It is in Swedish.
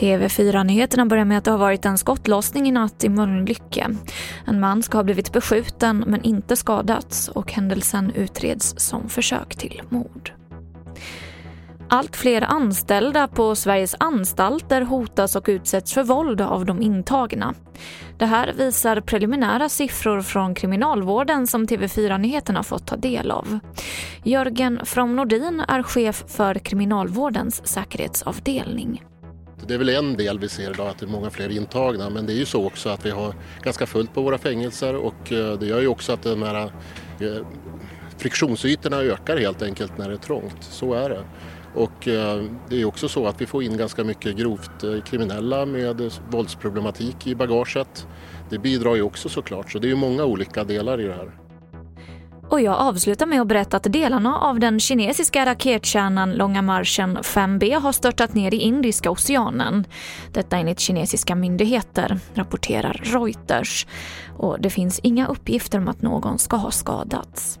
TV4-nyheterna börjar med att det har varit en skottlossning i natt i Mölnlycke. En man ska ha blivit beskjuten men inte skadats och händelsen utreds som försök till mord. Allt fler anställda på Sveriges anstalter hotas och utsätts för våld av de intagna. Det här visar preliminära siffror från kriminalvården som TV4 Nyheterna fått ta del av. Jörgen From Nordin är chef för kriminalvårdens säkerhetsavdelning. Det är väl en del vi ser idag, att det är många fler intagna. Men det är ju så också att vi har ganska fullt på våra fängelser och eh, det gör ju också att de här eh, friktionsytorna ökar helt enkelt när det är trångt. Så är det. Och eh, det är också så att vi får in ganska mycket grovt eh, kriminella med våldsproblematik i bagaget. Det bidrar ju också såklart, så det är ju många olika delar i det här. Och jag avslutar med att berätta att delarna av den kinesiska raketkärnan Långa marschen 5B har störtat ner i Indiska oceanen. Detta enligt kinesiska myndigheter, rapporterar Reuters. Och det finns inga uppgifter om att någon ska ha skadats.